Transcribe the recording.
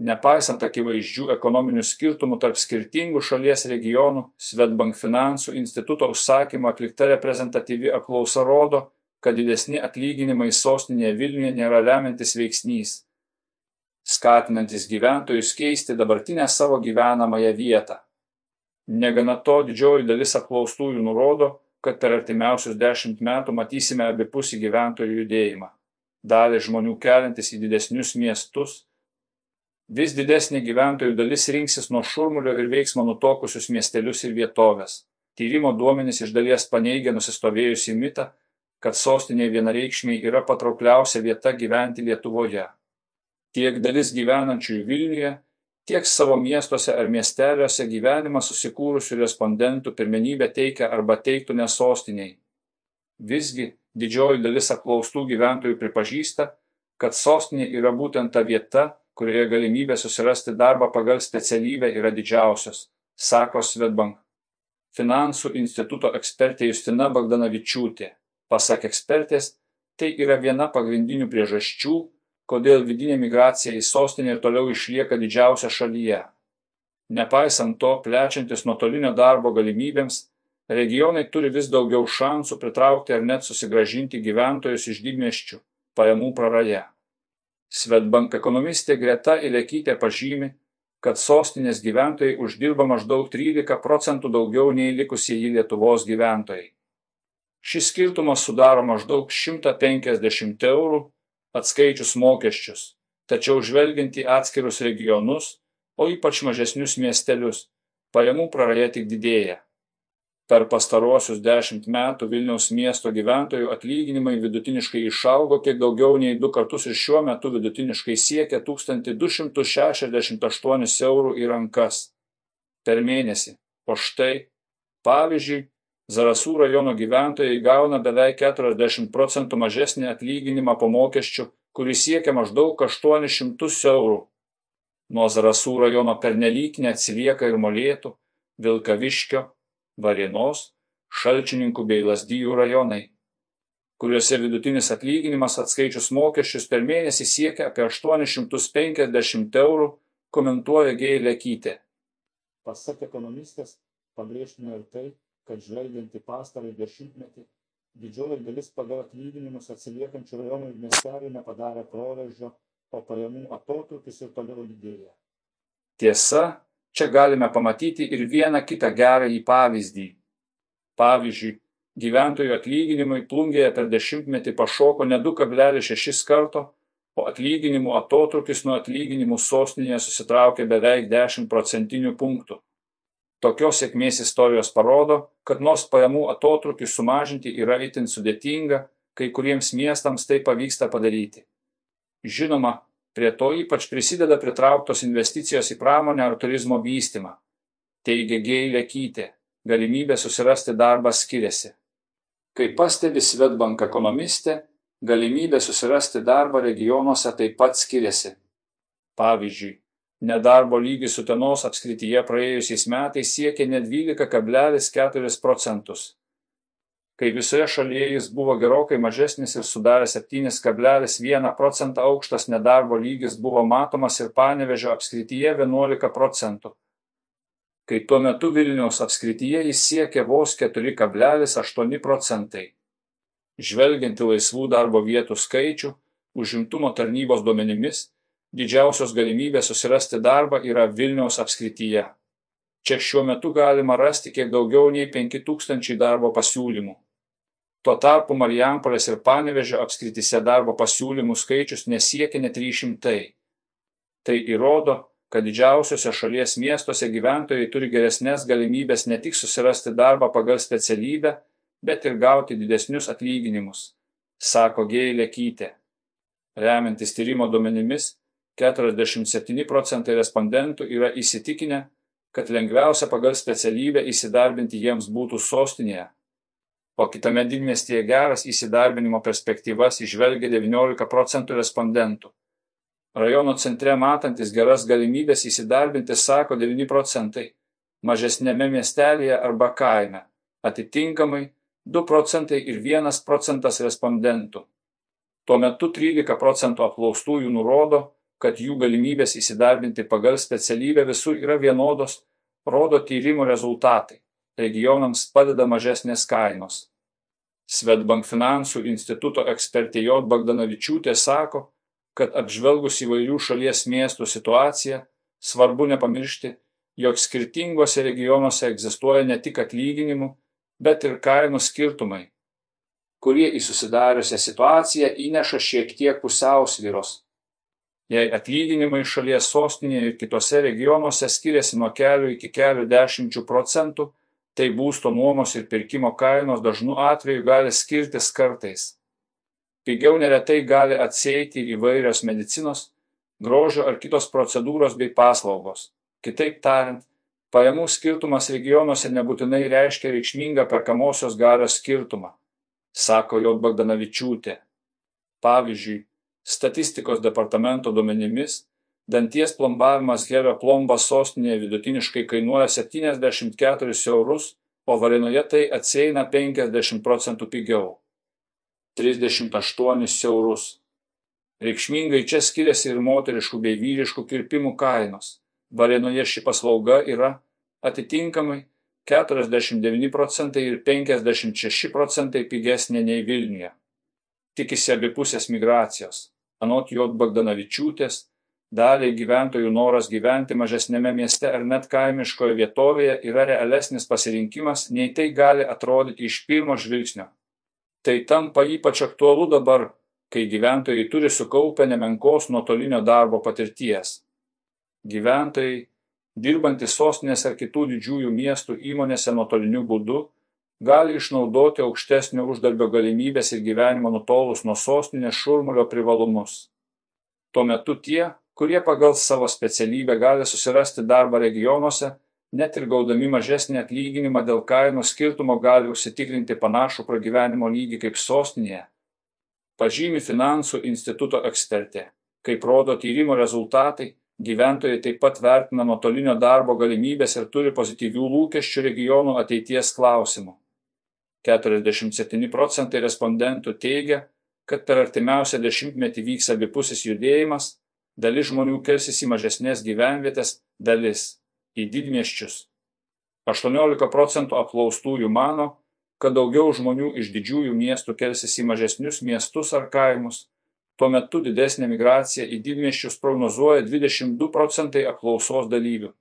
Nepaisant akivaizdžių ekonominių skirtumų tarp skirtingų šalies regionų, Svetbank finansų instituto užsakymu atlikta reprezentatyvi apklausa rodo, kad didesni atlyginimai sostinėje Vilniuje nėra lemiantis veiksnys, skatinantis gyventojus keisti dabartinę savo gyvenamąją vietą. Negana to, didžioji dalis apklaustųjų nurodo, kad per artimiausius dešimt metų matysime abipusį gyventojų judėjimą. Dalį žmonių keliantis į didesnius miestus vis didesnė gyventojų dalis rinksis nuo šurmulio ir veiksmo nutokusius miestelius ir vietoves. Tyrimo duomenys iš dalies paneigia nusistovėjusi mitą, kad sostinė vienareikšmiai yra patraukliausia vieta gyventi Lietuvoje. Tiek dalis gyvenančiųjų Vilniuje, tiek savo miestuose ar miesteliuose gyvenimą susikūrusių respondentų pirmenybę teikia arba teiktų ne sostiniai. Visgi didžioji dalis apklaustų gyventojų pripažįsta, kad sostinė yra būtent ta vieta, kurioje galimybė susirasti darbą pagal specialybę yra didžiausios, sako Svetbank. Finansų instituto ekspertė Justina Bagdanavičiūtė. Pasak ekspertės, tai yra viena pagrindinių priežasčių, kodėl vidinė migracija į sostinę ir toliau išlieka didžiausia šalyje. Nepaisant to, plečiantis nuotolinio darbo galimybėms, regionai turi vis daugiau šansų pritraukti ar net susigražinti gyventojus iš didmieščių pajamų praraja. Svetbank ekonomistė Greta Ilekytė pažymi, kad sostinės gyventojai uždirba maždaug 13 procentų daugiau nei likusieji Lietuvos gyventojai. Šis skirtumas sudaro maždaug 150 eurų atskaičius mokesčius, tačiau žvelgiant į atskirus regionus, o ypač mažesnius miestelius, pajamų praraja tik didėja. Per pastaruosius dešimt metų Vilniaus miesto gyventojų atlyginimai vidutiniškai išaugo kiek daugiau nei du kartus ir šiuo metu vidutiniškai siekia 1268 eurų į rankas per mėnesį. O štai, pavyzdžiui, Zarasų rajono gyventojai gauna beveik 40 procentų mažesnį atlyginimą po mokesčių, kuris siekia maždaug 800 eurų. Nuo Zarasų rajono pernelyg neatsilieka ir molėtų, Vilkaviškio, Varėnos, Šalčininkų bei Lazdijų rajonai, kuriuose vidutinis atlyginimas atskaičius mokesčius per mėnesį siekia apie 850 eurų, komentuoja Gėlė Kytė. Pasak ekonomistės, pabrėžtina ir tai, kad žvelgiant į pastarąjį dešimtmetį, didžioji dalis pagal atlyginimus atsiliekančių rajonų ir miestelių nepadarė proveržio, o pajamų atotrukis ir toliau didėja. Tiesa, Čia galime pamatyti ir vieną kitą gerąjį pavyzdį. Pavyzdžiui, gyventojų atlyginimai plungėje per dešimtmetį pašoko ne 2,6 karto, o atlyginimų atotrukis nuo atlyginimų sostinėje susitraukė beveik 10 procentinių punktų. Tokios sėkmės istorijos parodo, kad nors pajamų atotrukį sumažinti yra itin sudėtinga, kai kuriems miestams tai pavyksta padaryti. Žinoma, Prie to ypač prisideda pritrauktos investicijos į pramonę ar turizmo vystymą. Teigia Geilė Kytė, galimybė susirasti darbą skiriasi. Kaip pastebi Svetbank ekonomistė, galimybė susirasti darbą regionuose taip pat skiriasi. Pavyzdžiui, nedarbo lygis Utenos apskrityje praėjusiais metais siekė net 12,4 procentus kai visoje šalyje jis buvo gerokai mažesnis ir sudarė 7,1 procentą aukštas nedarbo lygis buvo matomas ir Panevežio apskrityje 11 procentų. Kai tuo metu Vilniaus apskrityje jis siekė vos 4,8 procentai. Žvelgiant į laisvų darbo vietų skaičių, užimtumo tarnybos duomenimis, didžiausios galimybės susirasti darbą yra Vilniaus apskrityje. Čia šiuo metu galima rasti kiek daugiau nei 5000 darbo pasiūlymų. Tuo tarpu Marijampolės ir Panevežio apskritise darbo pasiūlymų skaičius nesiekia net 300. Tai įrodo, kad didžiausiose šalies miestuose gyventojai turi geresnės galimybės ne tik susirasti darbą pagal specialybę, bet ir gauti didesnius atlyginimus, sako Gėlė Kytė. Remiantis tyrimo duomenimis, 47 procentai respondentų yra įsitikinę, kad lengviausia pagal specialybę įsidarbinti jiems būtų sostinėje o kitame didmiestyje geras įsidarbinimo perspektyvas įžvelgia 19 procentų respondentų. Rajono centre matantis geras galimybės įsidarbinti sako 9 procentai, mažesnėme miestelėje arba kaime, atitinkamai 2 procentai ir 1 procentas respondentų. Tuo metu 13 procentų apklaustųjų nurodo, kad jų galimybės įsidarbinti pagal specialybę visur yra vienodos, rodo tyrimo rezultatai. Regionams padeda mažesnės kainos. Svetbank finansų instituto ekspertė J. Bagdanavičiūtė sako, kad apžvelgus įvairių šalies miestų situaciją, svarbu nepamiršti, jog skirtingose regionuose egzistuoja ne tik atlyginimų, bet ir kainų skirtumai, kurie į susidariusią situaciją įneša šiek tiek pusiausvyros. Jei atlyginimai šalies sostinėje ir kitose regionuose skiriasi nuo kelių iki kelių dešimčių procentų, tai būsto nuomos ir pirkimo kainos dažnu atveju gali skirtis kartais. Pigiau neretai gali atsieiti įvairios medicinos, grožio ar kitos procedūros bei paslaugos. Kitaip tariant, pajamų skirtumas regionuose nebūtinai reiškia reikšmingą perkamosios galios skirtumą, sako J. Bagdanavičiūtė. Pavyzdžiui, statistikos departamento duomenimis, danties plombavimas Herio plombas sostinėje vidutiniškai kainuoja 74 eurus, o Varėnoje tai atsieina 50 procentų pigiau - 38 eurus. Reikšmingai čia skiriasi ir moteriškų bei vyriškų kirpimų kainos. Varėnoje ši paslauga yra atitinkamai 49 procentai ir 56 procentai pigesnė nei Vilniuje. Tikisi abipusės migracijos. Anot J. Bagdanavičiūtės, daliai gyventojų noras gyventi mažesnėme mieste ar net kaimiškoje vietovėje yra realesnis pasirinkimas, nei tai gali atrodyti iš pirmo žvilgsnio. Tai tampa ypač aktualu dabar, kai gyventojai turi sukaupę nemenkos nuotolinio darbo patirties. Gyventojai, dirbantys sostinės ar kitų didžiųjų miestų įmonėse nuotoliniu būdu, gali išnaudoti aukštesnio uždarbio galimybės ir gyvenimo nutolus nuo sostinės šurmulio privalumus. Tuo metu tie, kurie pagal savo specialybę gali susirasti darbą regionuose, net ir gaudami mažesnį atlyginimą dėl kainų skirtumo gali užsitikrinti panašų pragyvenimo lygį kaip sostinėje, pažymi finansų instituto ekspertė. Kaip rodo tyrimo rezultatai, gyventojai taip pat vertina nuotolinio darbo galimybės ir turi pozityvių lūkesčių regionų ateities klausimų. 47 procentai respondentų teigia, kad per artimiausią dešimtmetį vyks abipusis judėjimas, dalis žmonių kelsis į mažesnės gyvenvietės, dalis į didmieščius. 18 procentų apklaustųjų mano, kad daugiau žmonių iš didžiųjų miestų kelsis į mažesnius miestus ar kaimus. Tuo metu didesnė migracija į didmieščius prognozuoja 22 procentai apklausos dalyvių.